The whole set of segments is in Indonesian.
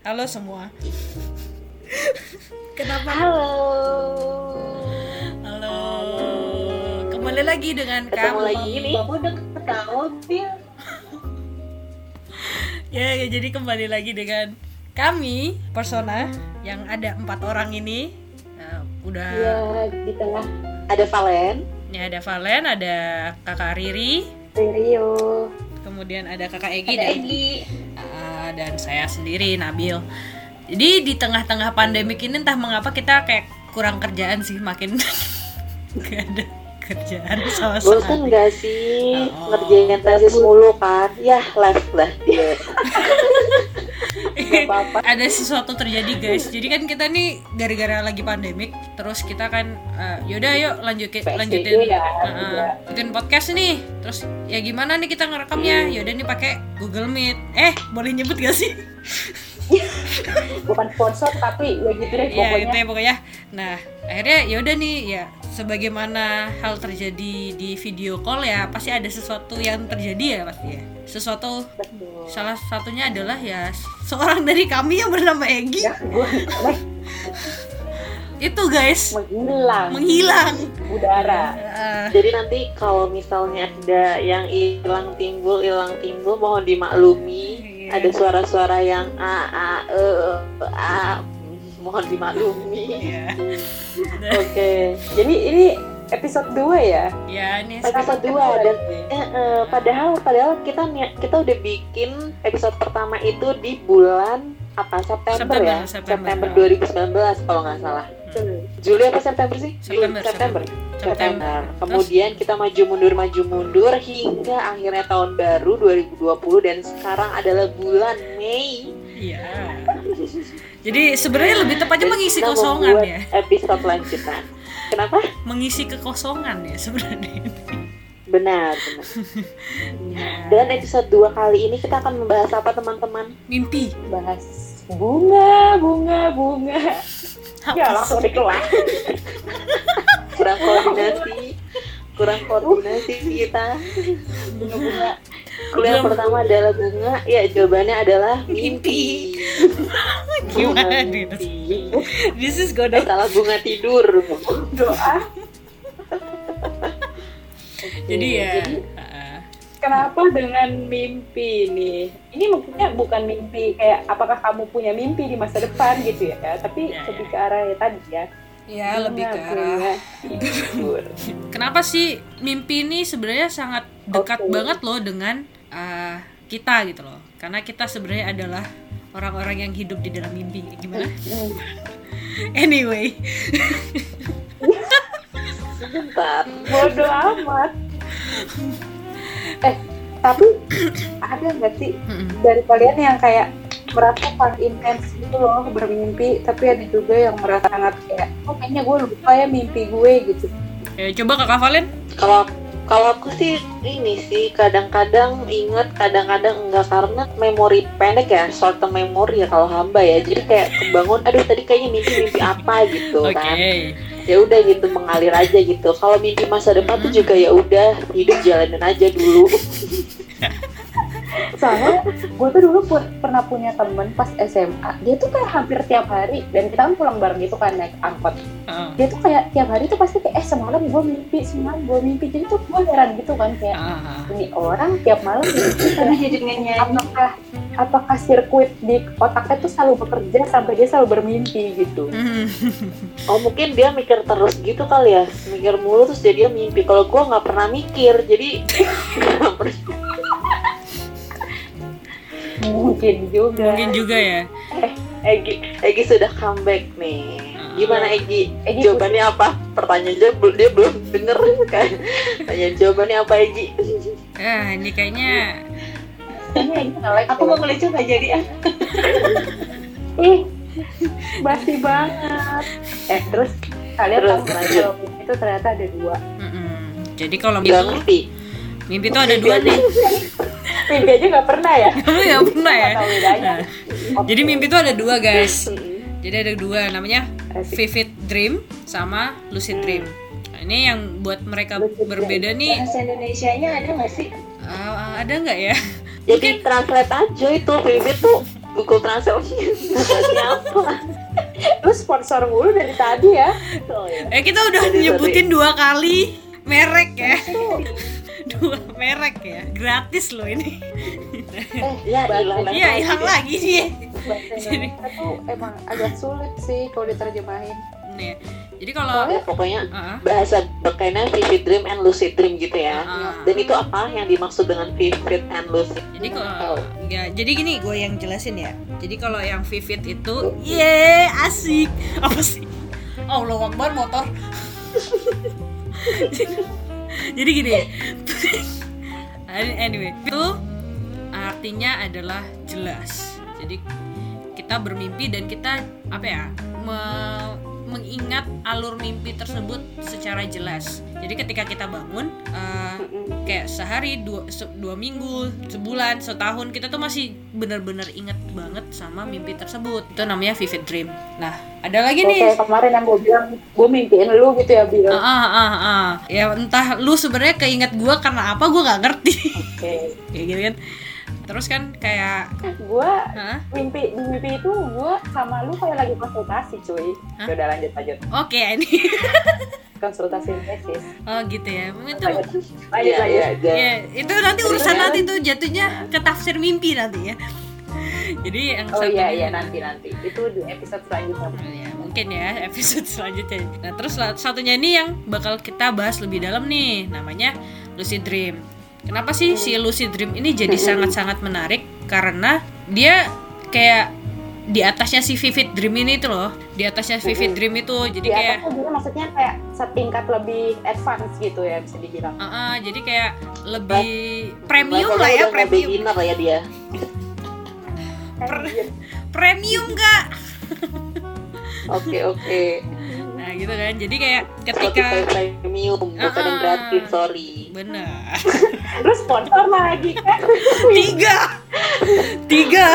Halo semua. Kenapa? Halo. Halo. Kembali lagi dengan Ketemu kami. lagi nih. Bapak udah ketawa, Pil. Ya, ya, jadi kembali lagi dengan kami persona yang ada empat orang ini. Nah, udah. Ya, di tengah ada Valen, Ini ada Valen, ada kakak Riri, Rio. kemudian ada kakak Egi Ada dan Egi. Dan saya sendiri Nabil. Jadi di tengah-tengah pandemik ini entah mengapa kita kayak kurang kerjaan sih makin gak ada kerjaan sama Bosan sekali. gak sih Oh. ngerjain tesis mulu kan? Ya, live lah dia. Apa-apa. ada sesuatu terjadi guys. Jadi kan kita nih gara-gara lagi pandemik, terus kita kan eh, yaudah yuk lanjutin PSBB lanjutin ya, juga. lanjutin podcast nih. Terus ya gimana nih kita ngerekamnya? Yaudah nih pakai Google Meet. Eh boleh nyebut gak sih? Bukan sponsor tapi ya gitu deh ya pokoknya. itu ya pokoknya nah akhirnya ya udah nih ya sebagaimana hal terjadi di video call ya pasti ada sesuatu yang terjadi ya pasti ya sesuatu Betul. salah satunya adalah ya seorang dari kami yang bernama Egi Ya, itu guys menghilang menghilang udara. Eh, Jadi nanti kalau misalnya ada yang hilang timbul, hilang timbul, mohon dimaklumi. Iya. Ada suara-suara yang a a e e, a mohon dimaklumi. ya Oke. Jadi ini episode 2 ya. ya ini Episode dua dan Eh, eh, padahal padahal kita kita udah bikin episode pertama itu di bulan apa? September, September, ya September. 2019 kalau nggak salah. Juli apa September sih? September, September. September. kemudian kita maju mundur maju mundur hingga akhirnya tahun baru 2020 dan sekarang adalah bulan Mei. Iya jadi sebenarnya lebih tepatnya mengisi kosongan ya. episode lanjutan. Kenapa? Mengisi kekosongan ya sebenarnya benar benar. Ya. dan episode 2 kali ini kita akan membahas apa teman-teman? Mimpi. Bahas bunga, bunga, bunga. Apa Ya langsung dikelas. kurang koordinasi. Kurang koordinasi kita. Bunga-bunga. Kuliah pertama adalah bunga ya jawabannya adalah mimpi Gimana Bunga nih? mimpi. this is eh gonna salah bunga tidur Doa. jadi ya Jadi uh, kenapa dengan mimpi nih? Ini maksudnya bukan mimpi kayak apakah kamu punya mimpi di masa depan gitu ya, tapi Ya, lebih ya. ke arah ya tadi ya. ya lebih ke Bunga, arah bunga, kenapa sih mimpi ini sebenarnya sangat dekat Oke. banget loh dengan uh, kita gitu loh. Karena kita sebenarnya adalah orang-orang yang hidup di dalam mimpi. Gimana? Anyway. Sebentar Bodoh amat. Eh, tapi ada nggak sih dari kalian yang kayak merasa paling intens gitu loh bermimpi, tapi ada juga yang merasa sangat kayak, oh kayaknya gue lupa ya mimpi gue gitu. ya coba kakak Valen. Kalau kalau aku sih ini sih kadang-kadang inget kadang-kadang enggak karena memori pendek ya short term memory ya kalau hamba ya. Jadi kayak kebangun aduh tadi kayaknya mimpi-mimpi apa gitu oke. Kan ya udah gitu mengalir aja gitu. Kalau mimpi masa depan tuh juga ya udah hidup jalanin aja dulu Soalnya gue tuh dulu pu- pernah punya temen pas SMA, dia tuh kayak hampir tiap hari, dan kita kan pulang bareng gitu kan naik angkot. Heeh. Dia tuh kayak tiap hari tuh pasti kayak, eh semalam gue mimpi, semalam gue mimpi. Jadi tuh gue heran gitu kan kayak, Ah. ini orang tiap malam mimpi karena jadi nyanyi apakah apakah sirkuit di otaknya tuh selalu bekerja sampai dia selalu bermimpi gitu Hmm. oh mungkin dia mikir terus gitu kali ya mikir mulu terus jadi dia mimpi kalau gua nggak pernah mikir jadi. mungkin juga. Mungkin juga ya. Egi Egi sudah comeback nih. Gimana Egi? Egi jawabannya apa? Pertanyaannya dia belum denger kan? Tanya jawabannya apa Egi? Ah ini kayaknya aku mau ngelucu nggak jadi? Ah ih basi banget. Eh terus kalian Terus, tahu mimpi itu ternyata ada dua. Mm-mm. jadi kalau mimpi mimpi itu ada dua nih mimpi aja nggak pernah ya? Kamu nggak pernah ya? Nah, jadi mimpi itu ada dua guys. Jadi ada dua namanya vivid dream sama lucid dream. Nah, ini yang buat mereka Lucid dream. berbeda nih. Bahasa Indonesia nya ada nggak sih? Uh, ada nggak ya? Jadi translate aja itu Vivi tuh Google Translate apa? Lu sponsor mulu dari tadi ya. ya. Eh kita udah nyebutin sorry. dua kali merek ya. Merek ya. Gratis loh ini. eh, Ya, bahasa hilang lagi. Iya, hilang lagi nih. bahasa Jadi- tuh emang agak sulit sih kalau diterjemahin. Nih. Jadi kalau Ya, pokoknya Heeh. bahasa berkaitan vivid dream and lucid dream gitu ya Heeh. dan itu apa yang dimaksud dengan vivid and lucid Jadi kalau ya jadi gini gue yang jelasin ya. Jadi kalau yang vivid itu ye asik. Apa sih? Allah Akbar motor. Jadi gini. anyway, itu artinya adalah jelas. Jadi kita bermimpi dan kita apa ya? me- mengingat alur mimpi tersebut secara jelas. Jadi ketika kita bangun eh, kayak sehari dua se- dua minggu sebulan setahun kita tuh masih benar-benar inget banget sama mimpi tersebut itu namanya vivid dream nah ada lagi Oke, nih kemarin yang gue bilang gue mimpiin lu gitu ya Bil. ah, ah, ah, ah. ya entah lu sebenarnya keinget gua karena apa gua nggak ngerti Oke. kayak gitu kan terus kan kayak Gue mimpi mimpi itu gue sama lu kayak lagi konsultasi cuy. Hah? Udah lanjut lanjut oke ini konsultasi tesis. oh gitu ya itu Lanjut lanjut. ya, lanjut. ya, ya. itu nanti urusan nanti tuh jatuhnya ke tafsir mimpi nanti ya jadi yang Oh satu iya iya nanti nanti itu di episode selanjutnya. Ya, mungkin ya episode selanjutnya. Nah, terus satunya ini yang bakal kita bahas lebih dalam nih, namanya lucid dream. Kenapa sih si lucid dream ini jadi sangat-sangat menarik? Karena dia kayak di atasnya si vivid dream ini tuh loh. Di atasnya vivid dream itu jadi Di kayak juga maksudnya kayak setingkat lebih advance gitu ya bisa dibilang. uh, uh, jadi kayak lebih premium lah ya, premium. beginner ya dia. Premium Kak. oke oke Nah, gitu kan. Jadi kayak ketika premium bukan yang Ah, ah. gratis sorry benar. Lu sponsor lagi kan? Tiga. Tiga.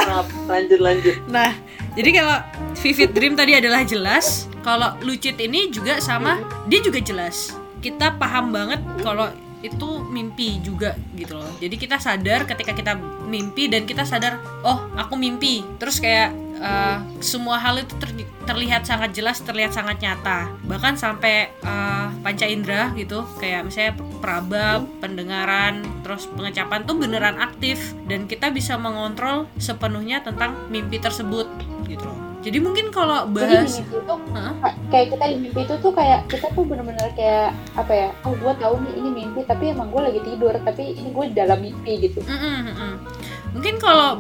Lanjut lanjut Nah, jadi kalau vivid dream tadi adalah jelas, kalau lucid ini juga sama, dia juga jelas. Kita paham banget kalau itu mimpi juga gitu loh. Jadi kita sadar ketika kita mimpi dan kita sadar, oh aku mimpi. Terus kayak eh, semua hal itu ter- terlihat sangat jelas, terlihat sangat nyata. Bahkan sampai eh, panca indera gitu, kayak misalnya peraba, pendengaran, terus pengecapan tuh beneran aktif dan kita bisa mengontrol sepenuhnya tentang mimpi tersebut gitu loh. Jadi mungkin kalau Jadi bahas mimpi itu Hah? kayak kita di mimpi itu tuh kayak kita tuh bener-bener kayak apa ya? Oh gue tahu nih ini mimpi tapi emang gue lagi tidur tapi ini gue dalam mimpi gitu. Mm-mm, mm-mm. Mungkin kalau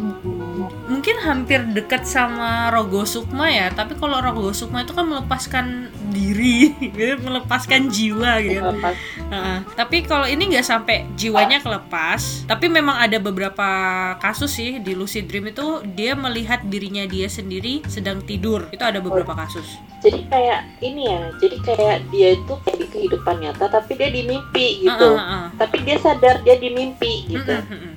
mungkin hampir dekat sama Rogo Sukma ya, tapi kalau Rogo Sukma itu kan melepaskan diri, gitu, melepaskan jiwa gitu. Lepas. Heeh. Tapi kalau ini nggak sampai jiwanya kelepas, tapi memang ada beberapa kasus sih di lucid dream itu dia melihat dirinya dia sendiri sedang tidur. Itu ada beberapa kasus. jadi kayak ini ya jadi kayak dia itu kayak di kehidupan nyata tapi dia di mimpi gitu Heeh, heeh. tapi dia sadar dia di mimpi gitu Mm-mm, mm-mm.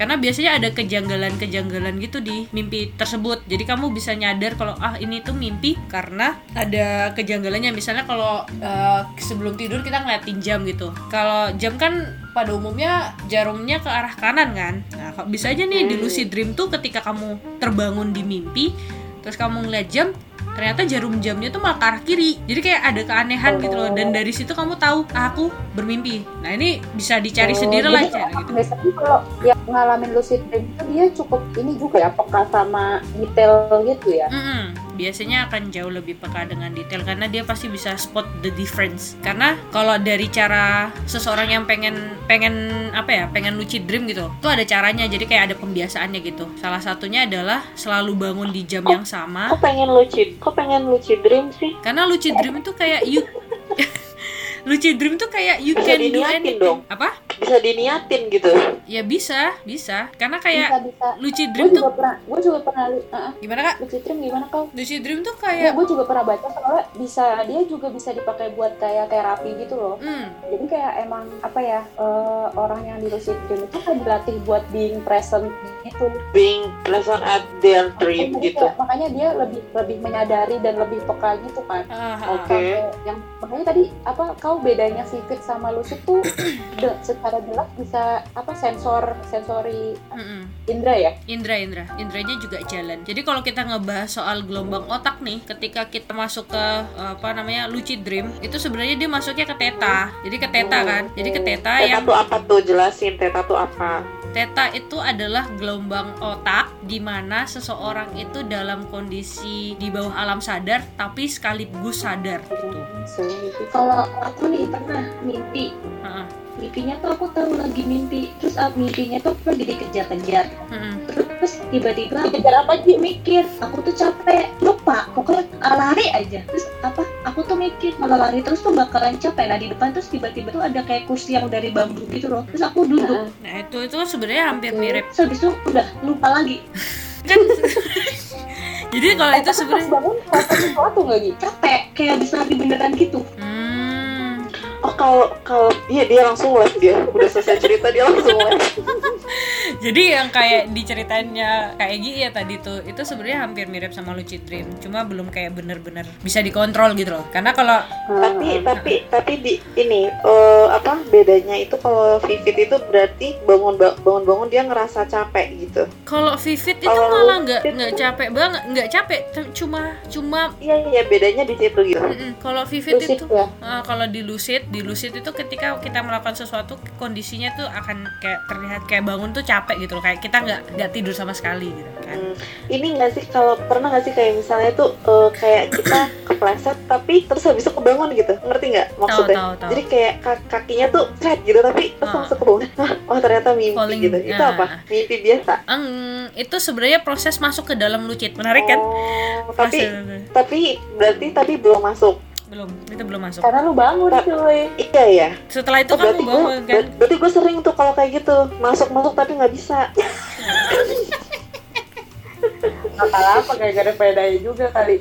Karena biasanya ada kejanggalan-kejanggalan gitu di mimpi tersebut. Jadi kamu bisa nyadar kalau ah ini tuh mimpi karena ada kejanggalannya. Misalnya kalau eh, sebelum tidur kita ngeliatin jam gitu. Kalau jam kan pada umumnya jarumnya ke arah kanan kan. Nah, bisa aja nih di Hmm. lucid dream tuh ketika kamu terbangun di mimpi terus kamu ngeliat jam ternyata jarum jamnya tuh malah ke arah kiri jadi kayak ada keanehan gitu loh dan dari situ kamu tahu ah, aku bermimpi nah ini bisa dicari Oh, sendiri lah cara gitu Biasanya kalau yang ngalamin lucid dream itu dia cukup ini juga ya peka sama detail gitu ya. Mm-mm. Biasanya akan jauh lebih peka dengan detail karena dia pasti bisa spot the difference. Karena kalau dari cara seseorang yang pengen pengen apa ya, pengen lucid dream gitu, itu ada caranya. Jadi kayak ada pembiasaannya gitu. Salah satunya adalah selalu bangun di jam yang sama. kok pengen lucid kok pengen lucid dream sih Karena lucid dream itu kayak you lucid dream tuh kayak you Bisa can do anything. dong. Apa? Bisa diniatin gitu Ya bisa, bisa. Karena kayak bisa. lucid dream tuh juga pernah, gue juga pernah, uh, gimana kak? lucid dream gimana kau? Lucid dream tuh Ya, kayak gue juga pernah baca soalnya bisa dia juga bisa dipakai buat kayak terapi gitu loh. hmm, Jadi kayak emang apa ya eh, orang yang di lucid dream itu kan dilatih buat being present gitu. being present at their dream Jadi gitu kayak, makanya dia lebih lebih menyadari dan lebih peka gitu kan. ah, ah, Oke. Sampai yang makanya tadi apa kau bedanya vivid sama lucid tuh de- secara secara jelas bisa apa sensor sensori Mm-mm. indra ya Indra, Indra, Indranya juga jalan. Jadi kalau kita ngebahas soal gelombang otak nih, ketika kita masuk ke apa namanya lucid dream, itu sebenarnya dia masuknya ke theta. Jadi ke theta kan. Jadi ke theta Teta yang tuh apa tuh jelasin Teta tuh apa? theta itu adalah gelombang otak di mana seseorang itu dalam kondisi di bawah alam sadar tapi sekaligus sadar gitu. Kalau aku nih pernah mimpi, Heeh. Mimpinya tuh aku tahu lagi mimpi, terus ah, mimpinya tuh aku lagi dikejar-kejar, Heeh. terus tiba-tiba aku kejar apa aja mikir, aku tuh capek, lupa, pokoknya ah, lari aja, terus apa, aku tuh mikir kalau lari terus tuh bakalan capek, nah di depan terus tiba-tiba tuh ada kayak kursi yang dari bambu gitu loh, terus aku duduk, Nah, itu itu sebenarnya hampir mirip. terus habis itu udah lupa lagi, kan. Jadi kalau itu Pas sebenarnya bangun gitu capek, kayak bisa lari beneran gitu, hmm, Oh kalau kalau iya dia langsung live dia udah selesai cerita dia langsung live. Jadi yang kayak diceritainnya kayak Gi ya tadi tuh itu sebenarnya hampir mirip sama lucid dream, cuma belum kayak bener-bener bisa dikontrol gitu loh. Karena kalau tapi tapi tapi di ini eh, apa bedanya itu kalau vivid itu berarti bangun bangun bangun dia ngerasa capek gitu. kalau vivid itu Kalau malah nggak nggak capek banget, nggak capek, cuma cuma Iya iya bedanya di situ gitu. kalau vivid lucid itu ya ah, kalau di lucid, di lucid itu ketika kita melakukan sesuatu kondisinya tuh akan kayak terlihat kayak bangun tuh capek gitu loh, kayak kita nggak nggak tidur sama sekali gitu kan. Hmm, ini nggak sih kalau pernah nggak sih kayak misalnya tuh eh, kayak kita kepleset tapi terus habis itu kebangun gitu ngerti nggak maksudnya? tahu, tahu. Jadi kayak ka- kakinya tuh thread gitu tapi terus Ah. langsung kebangun. Hah, oh ternyata mimpi Falling, gitu. Itu ah. apa? Mimpi biasa. Eng, itu sebenarnya proses masuk ke dalam lucid, menarik kan? Oh, tapi tapi berarti tapi belum masuk. Belum, itu belum masuk. karena lu bangun cuy Iya ya. Setelah itu Oh, kan berarti lu gue bangun kan? berarti gue sering tuh kalau kayak gitu masuk masuk tapi nggak bisa. Masalah apa gara-gara pedai juga kali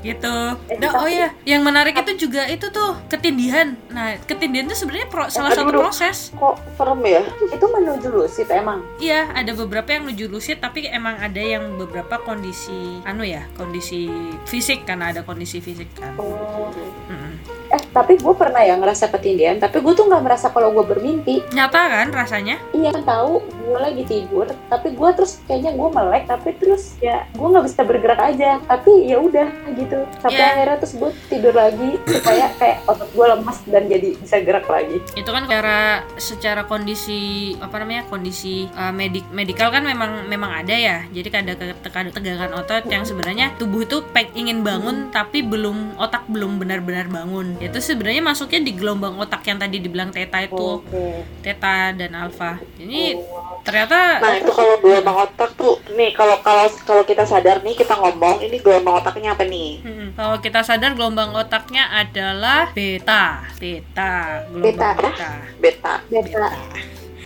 gitu. Eh, Nah, oh ya, yang menarik itu juga itu tuh ketindihan. Nah, ketindihan itu sebenarnya pro- salah Aduh, satu proses. Kok serem ya? itu menuju lucid emang Iya, ada beberapa yang menuju lucid, tapi emang ada yang beberapa kondisi anu ya, kondisi fisik karena ada kondisi fisik kan. oh. Mm-mm. Eh tapi gue pernah ya ngerasa ketindihan tapi gue tuh nggak merasa kalau gue bermimpi Nyata kan rasanya? iya kan tahu gue lagi tidur tapi gue terus kayaknya gue melek tapi terus ya gue nggak bisa bergerak aja tapi ya udah gitu sampai Iya. akhirnya terus gue tidur lagi supaya kayak otot gue lemas dan jadi bisa gerak lagi Itu kan secara secara kondisi apa namanya? kondisi uh, medik medikal kan memang memang ada ya. Jadi ada ketekan tegangan otot yang sebenarnya tubuh itu peng- ingin bangun tapi belum otak belum benar-benar bangun. Itu sebenarnya masuknya di gelombang otak yang tadi dibilang theta itu. oke Theta dan alpha. Ini ternyata Nah itu kalau gelombang otak tuh nih kalau kalau kalau kita sadar nih kita ngomong ini gelombang otaknya apa nih? Mm-mm. Kalau kita sadar gelombang otaknya adalah beta, beta, gelombang beta. Beta. beta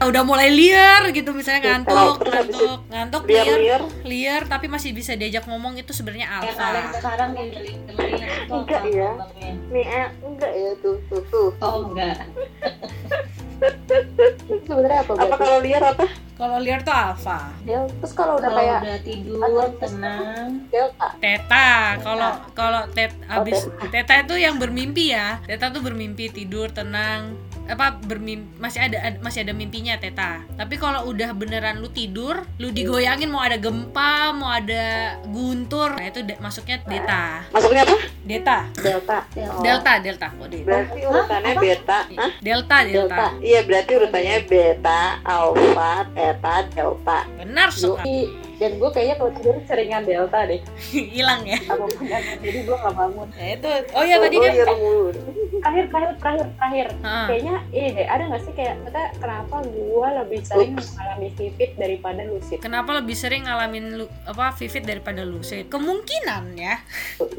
Udah mulai liar gitu misalnya Beta. ngantuk, ngantuk, ngantuk Liar liar, liar. liar tapi masih bisa diajak ngomong itu sebenarnya alpha. sekarang Enggak ya. Nih eh, enggak ya tuh tuh tuh. Oh enggak. sebenarnya apa Apa kalau liar apa? Kalau liar tuh alpha. Del terus kalau udah kayak udah tidur tenang, delta Teta, kalau kalau tet abis teta itu yang bermimpi ya. Teta tuh bermimpi tidur tenang apa bermimpi masih ada ad- masih ada mimpinya teta. Tapi kalau udah beneran lu tidur, lu digoyangin mau ada gempa, mau ada guntur, nah itu de- masuknya deta. Masuknya apa? Deta. delta Oh. Delta, delta kok delta. Berarti urutannya beta. Hah? Delta, delta. delta Iya berarti urutannya beta, alpha, theta, delta. Benar sekali. Dan gue kayaknya kalau tidur seringan delta deh Hilang ya. jadi gue nggak bangun Nah, itu. Oh ya tadi oh, kan iya, terakhir terakhir terakhir terakhir Heeh. kayaknya ini deh ada nggak sih kayak kata kenapa gue lebih sering mengalami vivid daripada lucid Kenapa lebih sering ngalamin lu, apa vivid daripada lucid? Kemungkinan ya.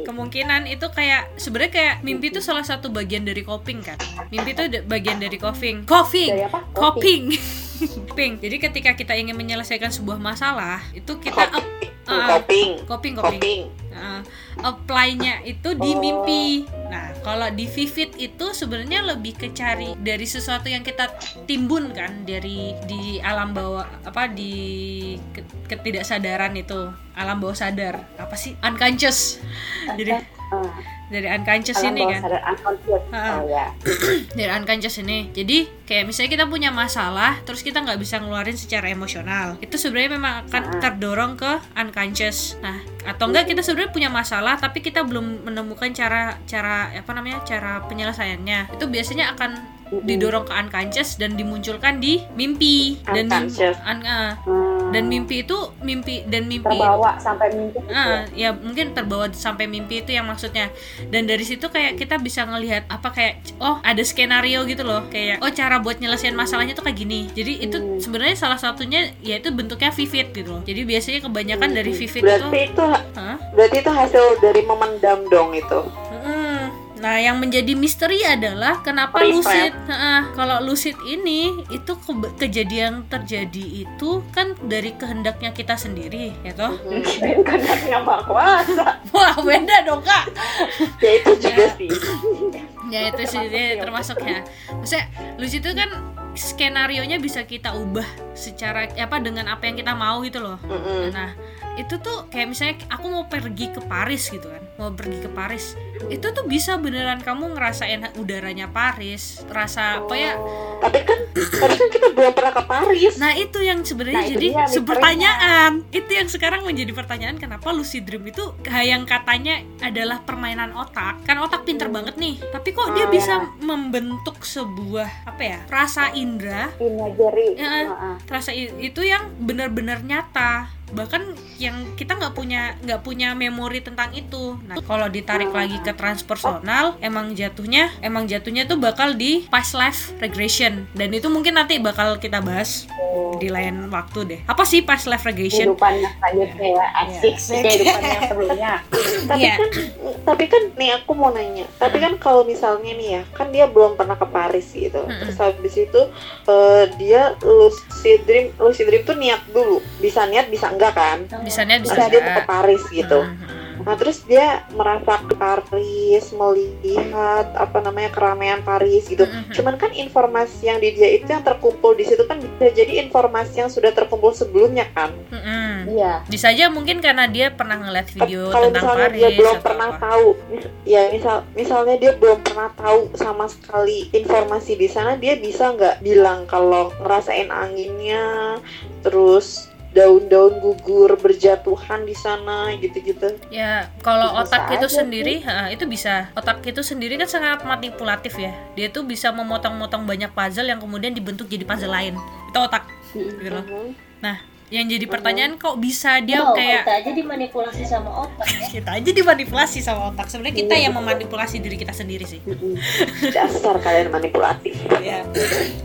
Kemungkinan itu kayak sebenarnya kayak mimpi itu salah satu bagian dari coping kan. Mimpi itu bagian dari coping. Coping. dari apa Coping. Coping. Jadi ketika kita ingin menyelesaikan sebuah masalah, itu kita Coping. up- Ah. Coping. coping coping. Coping. Nah, apply-nya itu di Oh. mimpi. Nah, kalau di Vivid itu sebenarnya lebih ke cari dari sesuatu yang kita timbun kan dari di alam bawah apa di ke- ketidaksadaran itu alam bawah sadar apa sih unconscious jadi Ah, dari unconscious alam ini kan? unconscious. Oh ya. dari unconscious ini. Jadi kayak misalnya kita punya masalah terus kita nggak bisa ngeluarin secara emosional. Itu sebenarnya memang akan terdorong ke unconscious. Nah atau enggak kita sebenarnya punya masalah tapi kita belum menemukan cara cara apa namanya cara penyelesaiannya. Itu biasanya akan didorong ke unconscious dan dimunculkan di mimpi. Dan Unconscious. un- ah, Hmm, dan mimpi itu mimpi dan mimpi terbawa sampai mimpi. gitu Ah, ya. mungkin terbawa sampai mimpi itu yang maksudnya. Dan dari situ kayak kita bisa ngelihat apa kayak oh ada skenario gitu loh, kayak oh cara buat nyelesain masalahnya tuh kayak gini. Jadi itu Hmm. sebenarnya salah satunya yaitu bentuknya vivid gitu loh. Jadi biasanya kebanyakan dari vivid Berarti itu itu Hah? berarti itu hasil dari memendam dong itu. Nah, yang menjadi misteri adalah kenapa Refresh. lucid. Heeh, kalau lucid ini itu ke- kejadian terjadi itu kan dari kehendaknya kita sendiri, ya toh? Dan kehendaknya Maha Kuasa. Wah, beda dong, Kak. Ya itu juga sih. ya itu sih dia termasuk ya maksudnya lucid itu kan skenario nya bisa kita ubah secara apa dengan apa yang kita mau gitu loh Mm-mm. nah itu tuh kayak misalnya aku mau pergi ke Paris gitu kan mau pergi ke Paris itu tuh bisa beneran kamu ngerasain udaranya Paris rasa apa ya Tapi kan tapi kan kita belum pernah ke Paris. nah itu yang sebenarnya Nah, jadi sepertanyaan itu yang sekarang menjadi pertanyaan kenapa lucid dream itu yang katanya adalah permainan otak kan otak pinter banget nih tapi kok dia Ah, bisa membentuk sebuah apa ya rasa Imagery. Ya. Heeh. Rasa itu yang benar-benar nyata bahkan yang kita nggak punya nggak punya memori tentang itu. Nah kalau ditarik lagi ke transpersonal emang jatuhnya emang jatuhnya tuh bakal di past life regression. Dan itu mungkin nanti bakal kita bahas di lain waktu deh. Apa sih past life regression? Kehidupan yang selanjutnya ya asik Iya. kehidupan yang sebelumnya tapi Iya. kan tapi kan nih aku mau nanya tapi kan kalau misalnya nih ya kan dia belum pernah ke Paris gitu. Mm-mm. terus habis itu eh, dia lucid dream lucid dream tuh niat dulu. Bisa niat bisa enggak kan. Bisa niat bisa terus dia ke Paris gitu. Mhm. nah terus dia merasa ke Paris melihat apa namanya keramaian Paris gitu. Mhm. cuman kan informasi yang di dia itu yang terkumpul di situ kan bisa jadi informasi yang sudah terkumpul sebelumnya kan. Iya. Bisa aja mungkin karena dia pernah ngeliat video kalau tentang misalnya Paris dia belum atau pernah apa. tahu ya misal misalnya dia belum pernah tahu sama sekali informasi di sana dia bisa nggak bilang kalau ngerasain anginnya terus daun-daun gugur berjatuhan di sana gitu-gitu Ya, kalau Bisa otak itu sendiri, ha, itu bisa. Otak itu sendiri kan sangat manipulatif ya. Dia tuh bisa memotong-motong banyak puzzle yang kemudian dibentuk jadi puzzle lain. Itu otak, gitu loh. Nah, yang jadi pertanyaan kok bisa dia Wow, kayak kita aja dimanipulasi sama otak ya. kita aja dimanipulasi sama otak. Sebenarnya kita yang memanipulasi diri kita sendiri sih. Mm-mm. dasar kalian manipulatif Ya.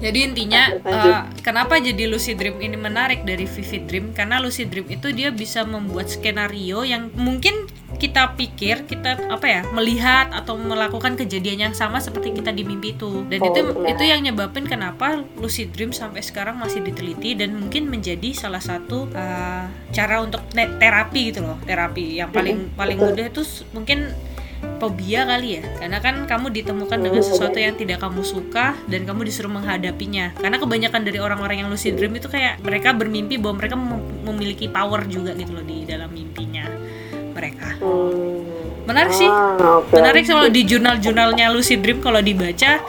Jadi intinya eh, kenapa jadi lucid dream ini menarik dari vivid dream? Karena lucid dream itu dia bisa membuat skenario yang mungkin kita pikir kita apa ya melihat atau melakukan kejadian yang sama seperti kita di mimpi itu. Dan Oh, itu iya. itu yang nyebabin kenapa lucid dream sampai sekarang masih diteliti dan mungkin menjadi salah satu eh, cara untuk terapi gitu loh. Terapi yang paling paling mudah itu mungkin fobia kali ya karena kan kamu ditemukan dengan sesuatu yang tidak kamu suka dan kamu disuruh menghadapinya karena kebanyakan dari orang-orang yang lucid dream itu kayak mereka bermimpi bahwa mereka mem- memiliki power juga gitu loh di dalam mimpinya mereka Hmm. menarik sih Ah, oke. menarik kalau di jurnal-jurnalnya lucid dream kalau dibaca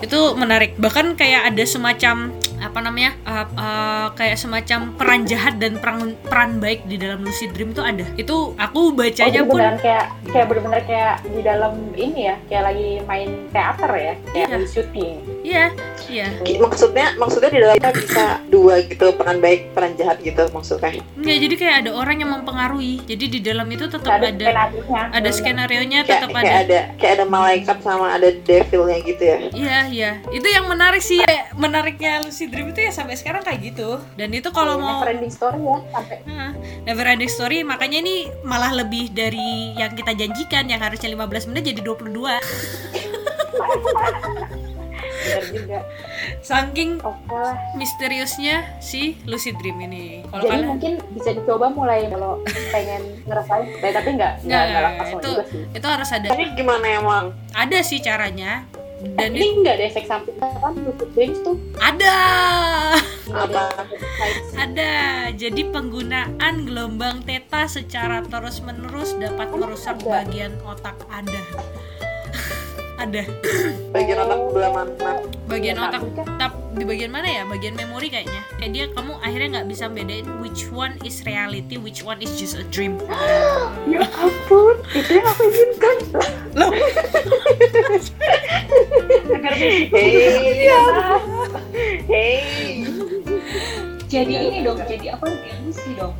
itu menarik bahkan kayak ada semacam apa namanya uh, uh, kayak semacam peran jahat dan peran peran baik di dalam lucid dream itu ada itu aku Oh, bacanya jadi pun beneran kayak kayak bener-bener kayak di dalam ini ya, kayak lagi main teater ya, kayak Iya. syuting. iya iya maksudnya maksudnya di dalamnya bisa dua gitu peran baik peran jahat gitu maksudnya Nggak, jadi kayak ada orang yang mempengaruhi. Jadi di dalam itu tetap Ada ada skenario-nya. ada skenario nya kayak, tetap kayak ada. ada kayak ada malaikat sama ada devilnya gitu ya Iya, iya. Itu yang menarik sih. Kayak menariknya lucid dream itu ya sampai sekarang kayak gitu. Dan itu kalau mau Never ending story ya sampai never ending story makanya ini malah lebih dari yang kita janjikan yang harusnya 15 menit jadi 22. juga. Saking oke. lah misteriusnya si lucid dream ini. Kalau jadi kalian mungkin bisa dicoba mulai kalau pengen ngerasain Eh, tapi nggak nggak langsung itu juga sih. itu harus ada Ini gimana emang? ada sih caranya. Dan ini nggak ada efek samping. Kan lucid dreams tuh? Ada! Apa? ada jadi penggunaan gelombang theta secara terus menerus dapat merusak ada. bagian otak ada ada Bagian otak sebelah mana? bagian otak tapi tap di bagian mana ya bagian memori kayaknya kayak dia kamu akhirnya nggak bisa bedain which one is reality which one is just a dream ya ampun itu yang aku inginkan Loh. Hey, hey. Jadi ini dong, jadi apa? Ilusi dong.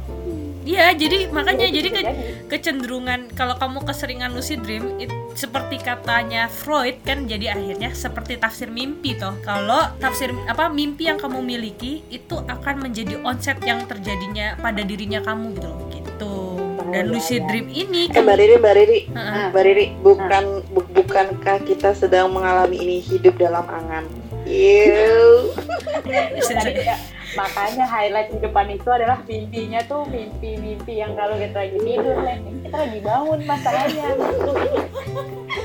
Iya, jadi makanya jadi ke- Jadi, kecenderungan kalau kamu keseringan lucid dream it- seperti katanya Freud kan jadi akhirnya seperti tafsir mimpi toh. Kalau tafsir apa mimpi yang kamu miliki itu akan menjadi onset yang terjadinya pada dirinya kamu gitu loh. Gitu. Dan iya, lucid iya. dream ini Eh Mbak Riri, Mbak Riri, Heeh. Mbak Riri, bukan bu- bukankah kita sedang mengalami ini hidup dalam angan? Ew. Ya, makanya highlight di depan itu adalah mimpinya tuh mimpi-mimpi yang kalau kita lagi tidur kita lagi bangun masalahnya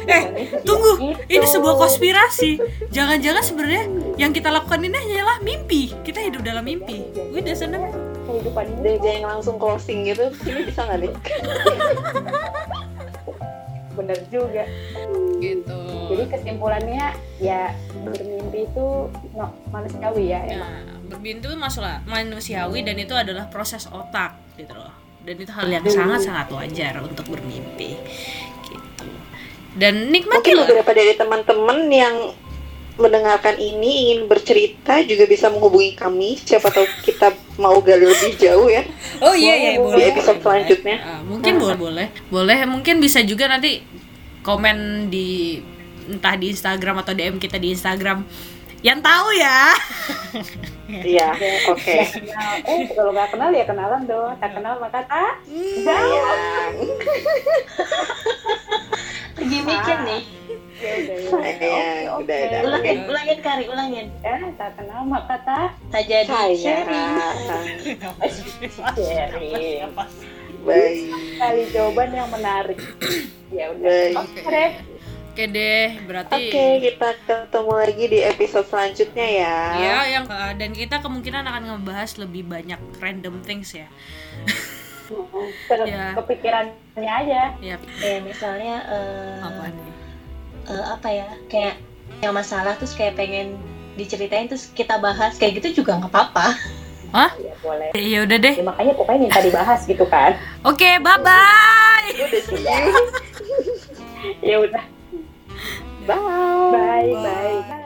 Eh, tunggu. Gitu. Ini sebuah konspirasi. Jangan-jangan sebenarnya yang kita lakukan ini hanyalah mimpi. Kita hidup dalam mimpi. Udah sana. kehidupan ini Deh, jangan langsung closing gitu. Ini bisa nggak nih? bener juga Gitu. jadi kesimpulannya ya bermimpi itu no, manusiawi ya emang Nah, bermimpi itu masalah manusiawi dan itu adalah proses otak gitu loh. Dan itu hal yang sangat-sangat wajar untuk bermimpi. Gitu. Dan Mungkin nikmatilah. beberapa dari teman-teman yang mendengarkan ini ingin bercerita juga bisa menghubungi kami. Siapa tahu kita mau gali lebih jauh ya Oh iya iya di boleh. episode selanjutnya. Ah, mungkin boleh boleh. Boleh mungkin bisa juga nanti komen di entah di Instagram atau DM kita di Instagram. Yang tahu ya. Iya, oke. kenal eh kalau nggak kenal ya kenalan dong tak kenal maka tak Sayang, Lagi mikir nih. Udah sayang, udah. Ulangin, ulangin kari, ulangin. ya tak kenal maka tak Tak jadi sharing. sharing Baik. kali jawaban yang menarik ya udah oke deh Oke deh, berarti Oke, kita ketemu lagi di episode selanjutnya ya. Ya, yang uh, dan kita kemungkinan akan ngebahas lebih banyak random things ya. Ke- Ya. kepikirannya aja Ya, Kayak misalnya eh, apa nih? Eh, apa ya? Kayak yang masalah terus kayak pengen diceritain terus kita bahas kayak gitu juga nggak apa-apa. ya boleh Ya udah deh. ya, makanya pokoknya minta dibahas gitu kan Oke, bye-bye. Udah sih. ya udah Bye. bye bye, bye.